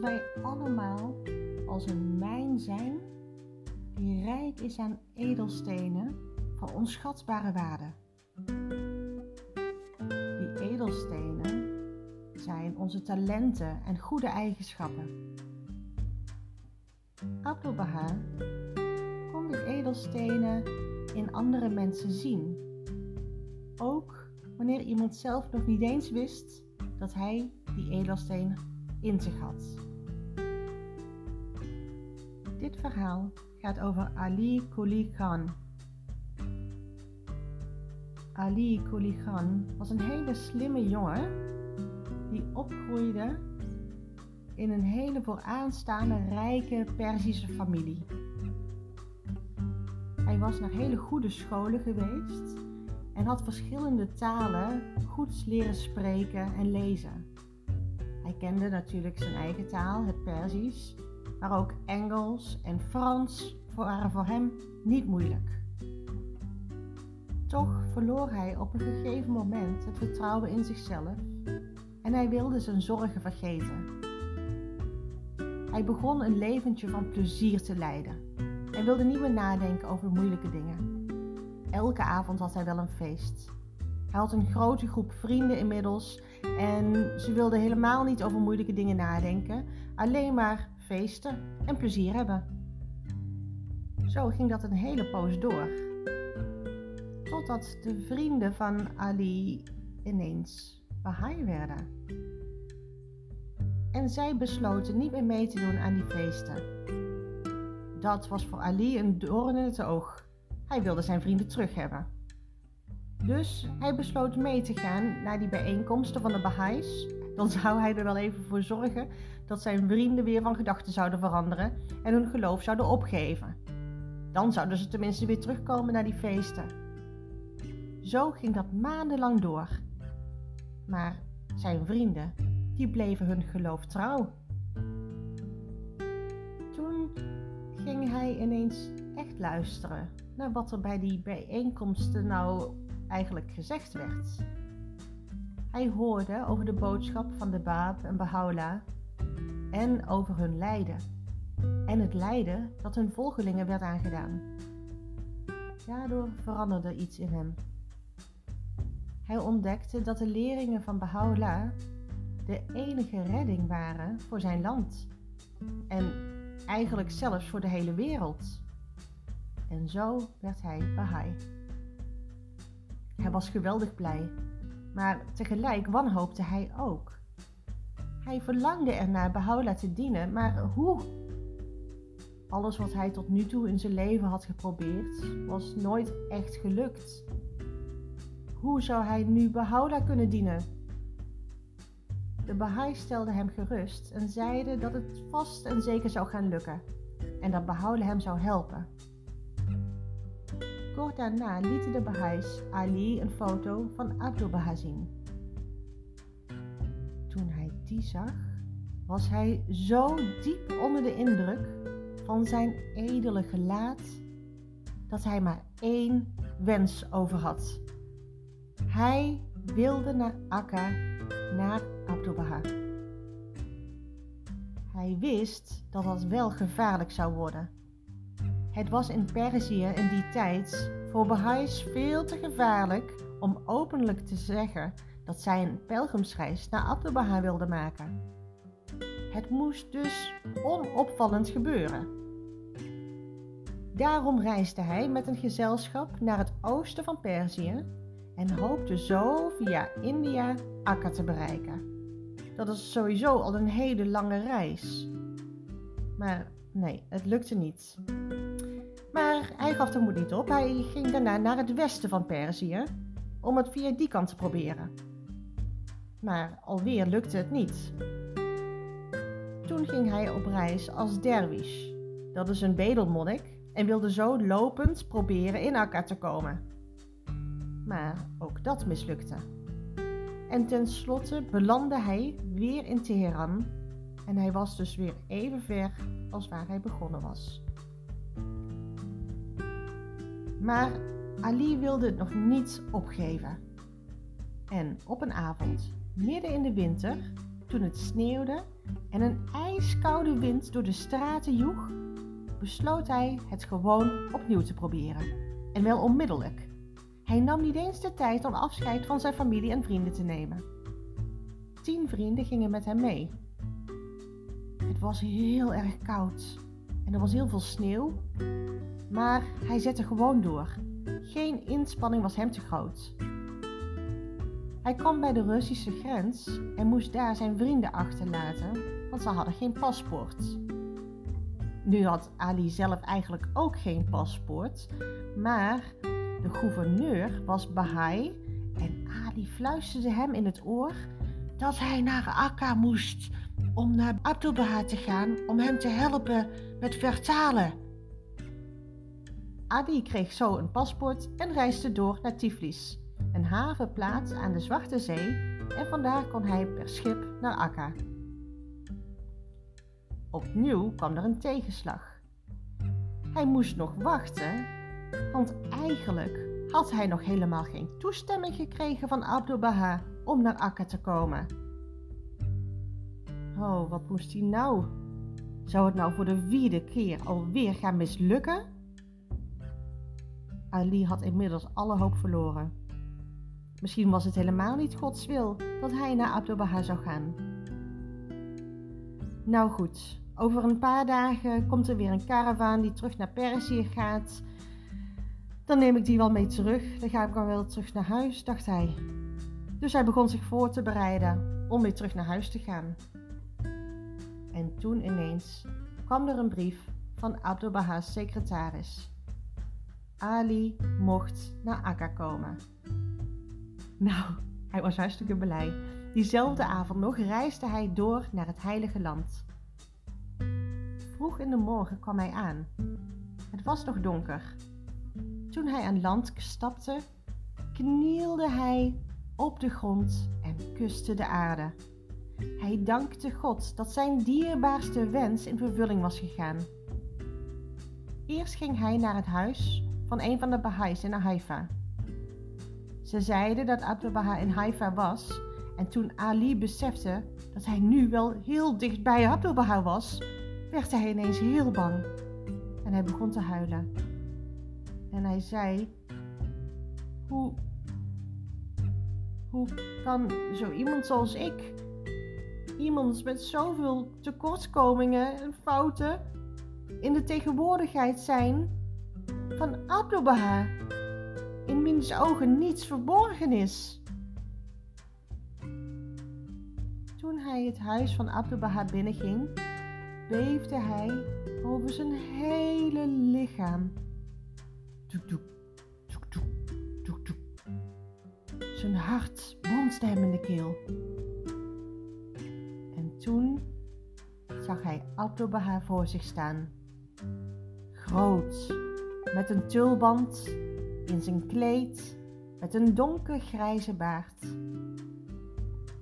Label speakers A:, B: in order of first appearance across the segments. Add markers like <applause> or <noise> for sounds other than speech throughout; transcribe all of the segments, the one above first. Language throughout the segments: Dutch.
A: dat wij allemaal als een mijn zijn die rijk is aan edelstenen van onschatbare waarde. Die edelstenen zijn onze talenten en goede eigenschappen. Abdu'l-Baha kon die edelstenen in andere mensen zien. Ook wanneer iemand zelf nog niet eens wist dat hij die edelsteen in zich had. Dit verhaal gaat over Ali Kuli Khan. Ali Kuli Khan was een hele slimme jongen die opgroeide in een hele vooraanstaande rijke Perzische familie. Hij was naar hele goede scholen geweest en had verschillende talen goed leren spreken en lezen. Hij kende natuurlijk zijn eigen taal, het Perzisch, maar ook Engels en Frans waren voor hem niet moeilijk. Toch verloor hij op een gegeven moment het vertrouwen in zichzelf en hij wilde zijn zorgen vergeten. Hij begon een leventje van plezier te leiden. Hij wilde niet meer nadenken over moeilijke dingen. Elke avond had hij wel een feest. Hij had een grote groep vrienden inmiddels en ze wilden helemaal niet over moeilijke dingen nadenken, alleen maar feesten en plezier hebben. Zo ging dat een hele poos door. Totdat de vrienden van Ali ineens Baha'i werden. En zij besloten niet meer mee te doen aan die feesten. Dat was voor Ali een doorn in het oog. Hij wilde zijn vrienden terug hebben. Dus hij besloot mee te gaan naar die bijeenkomsten van de Baha'is. Dan zou hij er wel even voor zorgen dat zijn vrienden weer van gedachten zouden veranderen en hun geloof zouden opgeven. Dan zouden ze tenminste weer terugkomen naar die feesten. Zo ging dat maandenlang door. Maar zijn vrienden, die bleven hun geloof trouw. Toen ging hij ineens echt luisteren naar wat er bij die bijeenkomsten nou eigenlijk gezegd werd. Hij hoorde over de boodschap van de Baab en Bahá'u'lláh en over hun lijden en het lijden dat hun volgelingen werd aangedaan. Daardoor veranderde iets in hem. Hij ontdekte dat de leringen van Bahá'u'lláh de enige redding waren voor zijn land en eigenlijk zelfs voor de hele wereld. En zo werd hij Baha'i. Hij was geweldig blij, maar tegelijk wanhoopte hij ook. Hij verlangde ernaar Bahá'u'lláh te dienen, maar hoe? Alles wat hij tot nu toe in zijn leven had geprobeerd, was nooit echt gelukt. Hoe zou hij nu Bahá'u'lláh kunnen dienen? De Baha'i stelde hem gerust en zeiden dat het vast en zeker zou gaan lukken en dat Bahá'u'lláh hem zou helpen. Kort daarna lieten de Baha'is Ali een foto van Abdu'l-Baha zien. Toen hij die zag, was hij zo diep onder de indruk van zijn edele gelaat dat hij maar één wens over had. Hij wilde naar Akka, naar Abdu'l-Baha. Hij wist dat dat wel gevaarlijk zou worden. Het was in Perzië in die tijd voor Baha'is veel te gevaarlijk om openlijk te zeggen dat zij een pelgrimsreis naar Abdu'l-Baha wilden maken. Het moest dus onopvallend gebeuren. Daarom reisde hij met een gezelschap naar het oosten van Perzië en hoopte zo via India Akka te bereiken. Dat is sowieso al een hele lange reis. Maar nee, het lukte niet. Hij gaf de moed niet op. Hij ging daarna naar het westen van Perzië om het via die kant te proberen. Maar alweer lukte het niet. Toen ging hij op reis als derwish. Dat is een bedelmonnik en wilde zo lopend proberen in Akka te komen. Maar ook dat mislukte. En tenslotte belandde hij weer in Teheran en hij was dus weer even ver als waar hij begonnen was. Maar Ali wilde het nog niet opgeven. En op een avond, midden in de winter, toen het sneeuwde en een ijskoude wind door de straten joeg, besloot hij het gewoon opnieuw te proberen. En wel onmiddellijk. Hij nam niet eens de tijd om afscheid van zijn familie en vrienden te nemen. Tien vrienden gingen met hem mee. Het was heel erg koud en er was heel veel sneeuw, maar hij zette gewoon door. Geen inspanning was hem te groot. Hij kwam bij de Russische grens en moest daar zijn vrienden achterlaten, want ze hadden geen paspoort. Nu had Ali zelf eigenlijk ook geen paspoort, maar de gouverneur was Bahai en Ali fluisterde hem in het oor dat hij naar Akka moest om naar Abdul Baha te gaan om hem te helpen met vertalen. Ali kreeg zo een paspoort en reisde door naar Tiflis, een havenplaats aan de Zwarte Zee, en vandaar kon hij per schip naar Akka. Opnieuw kwam er een tegenslag. Hij moest nog wachten, want eigenlijk had hij nog helemaal geen toestemming gekregen van Abdul Baha om naar Akka te komen. Oh, wat moest hij nou? Zou het nou voor de vierde keer alweer gaan mislukken? Ali had inmiddels alle hoop verloren. Misschien was het helemaal niet Gods wil dat hij naar Abdul Baha zou gaan. Nou goed, over een paar dagen komt er weer een karavaan die terug naar Perzië gaat. Dan neem ik die wel mee terug. Dan ga ik wel terug naar huis, dacht hij. Dus hij begon zich voor te bereiden om weer terug naar huis te gaan. En toen ineens kwam er een brief van Abdul Baha's secretaris. Ali mocht naar Akka komen. Nou, hij was hartstikke blij. Diezelfde avond nog reisde hij door naar het heilige land. Vroeg in de morgen kwam hij aan. Het was nog donker. Toen hij aan land stapte, knielde hij op de grond en kuste de aarde. Hij dankte God dat zijn dierbaarste wens in vervulling was gegaan. Eerst ging hij naar het huis van een van de Baha'is in Haifa. Ze zeiden dat Abdul Baha in Haifa was en toen Ali besefte dat hij nu wel heel dicht bij Abdul Baha was, werd hij ineens heel bang en hij begon te huilen. En hij zei: Hoe, hoe kan zo iemand zoals ik, iemand met zoveel tekortkomingen en fouten, in de tegenwoordigheid zijn van Abdul Baha, in wiens ogen niets verborgen is? Toen hij het huis van Abdul Baha binnenging, beefde hij over zijn hele lichaam. Doek, doek, doek, doek, doek. Zijn hart bonsde hem in de keel. En toen zag hij Abdul Baha voor zich staan. Groot, met een tulband, in zijn kleed, met een donkergrijze baard.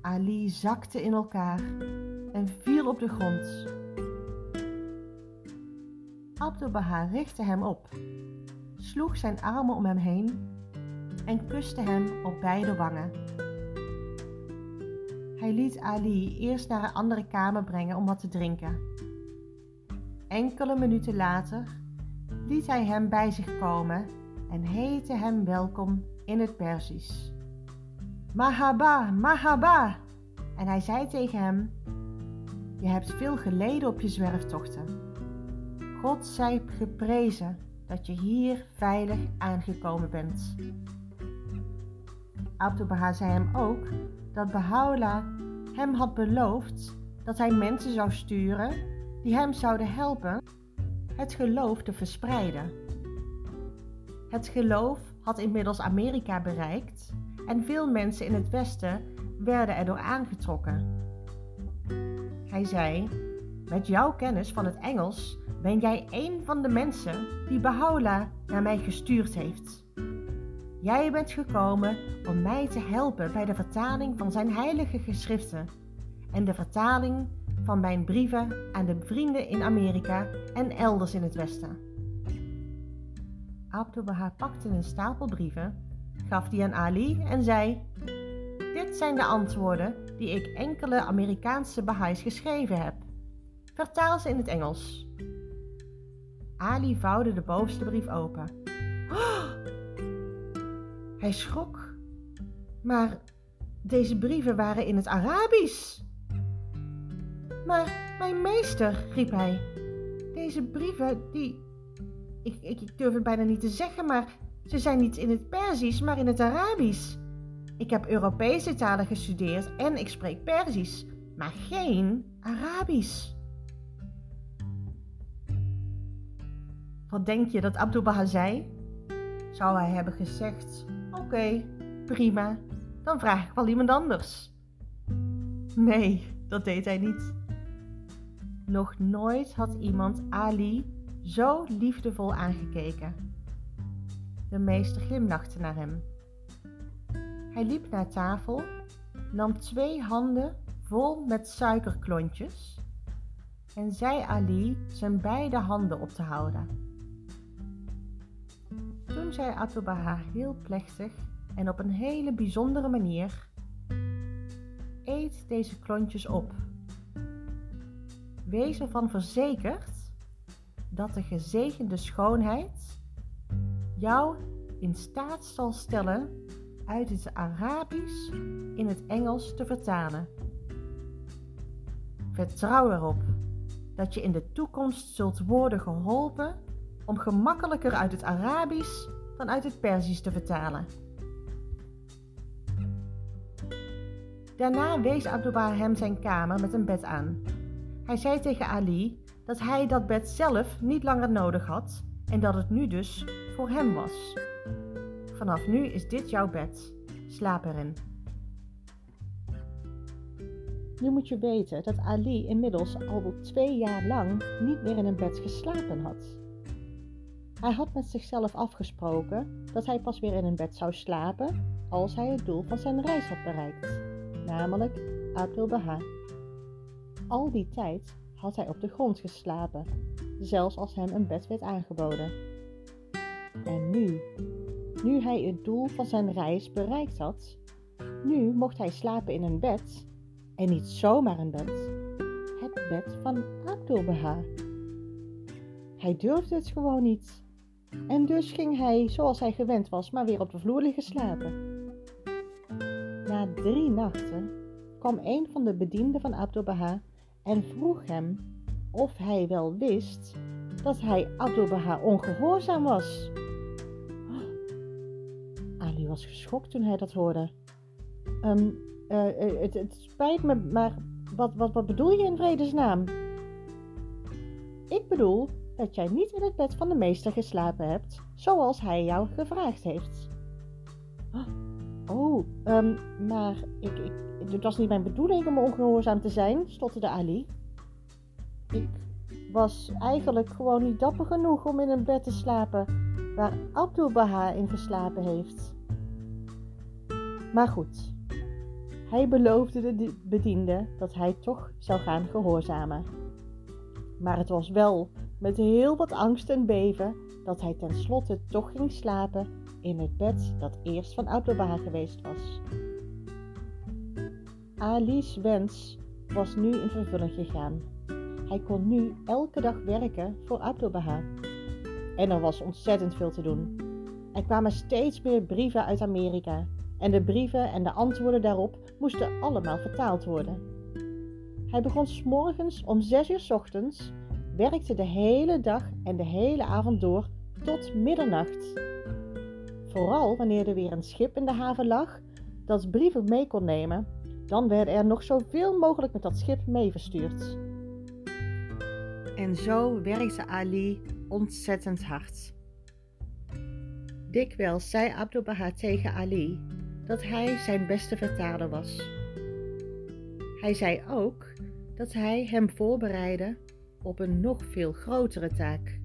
A: Ali zakte in elkaar en viel op de grond. Abdul Baha richtte hem op, sloeg zijn armen om hem heen en kuste hem op beide wangen. Hij liet Ali eerst naar een andere kamer brengen om wat te drinken. Enkele minuten later liet hij hem bij zich komen en heette hem welkom in het Perzisch. Mahaba, Mahaba! En hij zei tegen hem: Je hebt veel geleden op je zwerftochten. God zij geprezen dat je hier veilig aangekomen bent. Abdu'l-Baha zei hem ook dat Baha'u'llah hem had beloofd dat hij mensen zou sturen die hem zouden helpen het geloof te verspreiden. Het geloof had inmiddels Amerika bereikt en veel mensen in het Westen werden erdoor aangetrokken. Hij zei: Met jouw kennis van het Engels ben jij een van de mensen die Baha'u'llah naar mij gestuurd heeft. Jij bent gekomen om mij te helpen bij de vertaling van zijn heilige geschriften en de vertaling van mijn brieven aan de vrienden in Amerika en elders in het Westen. Abdu'l-Baha pakte een stapel brieven, gaf die aan Ali en zei: Dit zijn de antwoorden die ik enkele Amerikaanse Baha'is geschreven heb. Vertaal ze in het Engels. Ali vouwde de bovenste brief open. <gasps> Hij schrok. Maar deze brieven waren in het Arabisch. Maar mijn meester, riep hij, deze brieven, die. Ik, ik, ik durf het bijna niet te zeggen, maar ze zijn niet in het Perzisch, maar in het Arabisch. Ik heb Europese talen gestudeerd en ik spreek Perzisch, maar geen Arabisch. Wat denk je dat Abdul Baha zei? Zou hij hebben gezegd: Oké, prima, dan vraag ik wel iemand anders. Nee, dat deed hij niet. Nog nooit had iemand Ali zo liefdevol aangekeken. De meester glimlachte naar hem. Hij liep naar tafel, nam twee handen vol met suikerklontjes en zei Ali zijn beide handen op te houden. Toen zei heel plechtig en op een hele bijzondere manier: Eet deze klontjes op. Wees ervan verzekerd dat de gezegende schoonheid jou in staat zal stellen uit het Arabisch in het Engels te vertalen. Vertrouw erop dat je in de toekomst zult worden geholpen om gemakkelijker uit het Arabisch dan uit het Perzisch te vertalen. Daarna wees Abdu'l hem zijn kamer met een bed aan. Hij zei tegen Ali dat hij dat bed zelf niet langer nodig had en dat het nu dus voor hem was. Vanaf nu is dit jouw bed. Slaap erin. Nu moet je weten dat Ali inmiddels al twee jaar lang niet meer in een bed geslapen had. Hij had met zichzelf afgesproken dat hij pas weer in een bed zou slapen als hij het doel van zijn reis had bereikt, namelijk Abdul Baha. Al die tijd had hij op de grond geslapen, zelfs als hem een bed werd aangeboden. En nu, nu hij het doel van zijn reis bereikt had, nu mocht hij slapen in een bed, en niet zomaar een bed, het bed van Abdul Baha. Hij durfde het gewoon niet. En dus ging hij, zoals hij gewend was, maar weer op de vloer liggen slapen. Na drie nachten kwam een van de bedienden van Abdul Baha en vroeg hem of hij wel wist dat hij Abdul Baha ongehoorzaam was. <gasps> Ali was geschokt toen hij dat hoorde. Um, uh, het, het, spijt me, maar wat, wat, wat bedoel je in vredesnaam? Ik bedoel dat jij niet in het bed van de meester geslapen hebt, zoals hij jou gevraagd heeft. Oh, um, maar ik, ik, het was niet mijn bedoeling om ongehoorzaam te zijn, stotterde Ali. Ik was eigenlijk gewoon niet dapper genoeg om in een bed te slapen waar Abdul Baha in geslapen heeft. Maar goed, hij beloofde de bediende dat hij toch zou gaan gehoorzamen. Maar het was wel met heel wat angst en beven dat hij tenslotte toch ging slapen in het bed dat eerst van Abdu'l-Baha geweest was. Ali's wens was nu in vervulling gegaan. Hij kon nu elke dag werken voor Abdu'l-Baha. En er was ontzettend veel te doen. Er kwamen steeds meer brieven uit Amerika en de brieven en de antwoorden daarop moesten allemaal vertaald worden. Hij begon s'morgens om 6 uur ochtends werkte de hele dag en de hele avond door tot middernacht. Vooral wanneer er weer een schip in de haven lag dat brieven mee kon nemen, dan werden er nog zoveel mogelijk met dat schip mee verstuurd. En zo werkte Ali ontzettend hard. Dikwijls zei Abdul Baha tegen Ali dat hij zijn beste vertaler was. Hij zei ook dat hij hem voorbereidde op een nog veel grotere taak.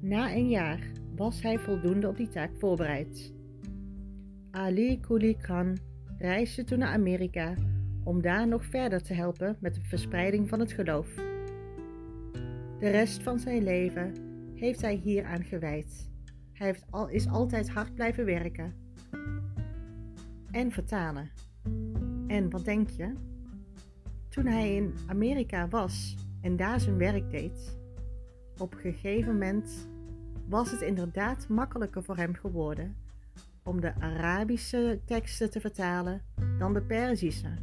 A: Na een jaar was hij voldoende op die taak voorbereid. Ali Kuli Khan reisde toen naar Amerika om daar nog verder te helpen met de verspreiding van het geloof. De rest van zijn leven heeft hij hieraan gewijd. Hij heeft al, is altijd hard blijven werken. en vertalen. En wat denk je? Toen hij in Amerika was en daar zijn werk deed, op een gegeven moment was het inderdaad makkelijker voor hem geworden om de Arabische teksten te vertalen dan de Perzische.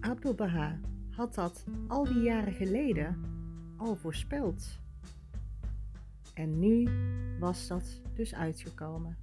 A: Abdul Baha had dat al die jaren geleden al voorspeld. En nu was dat dus uitgekomen.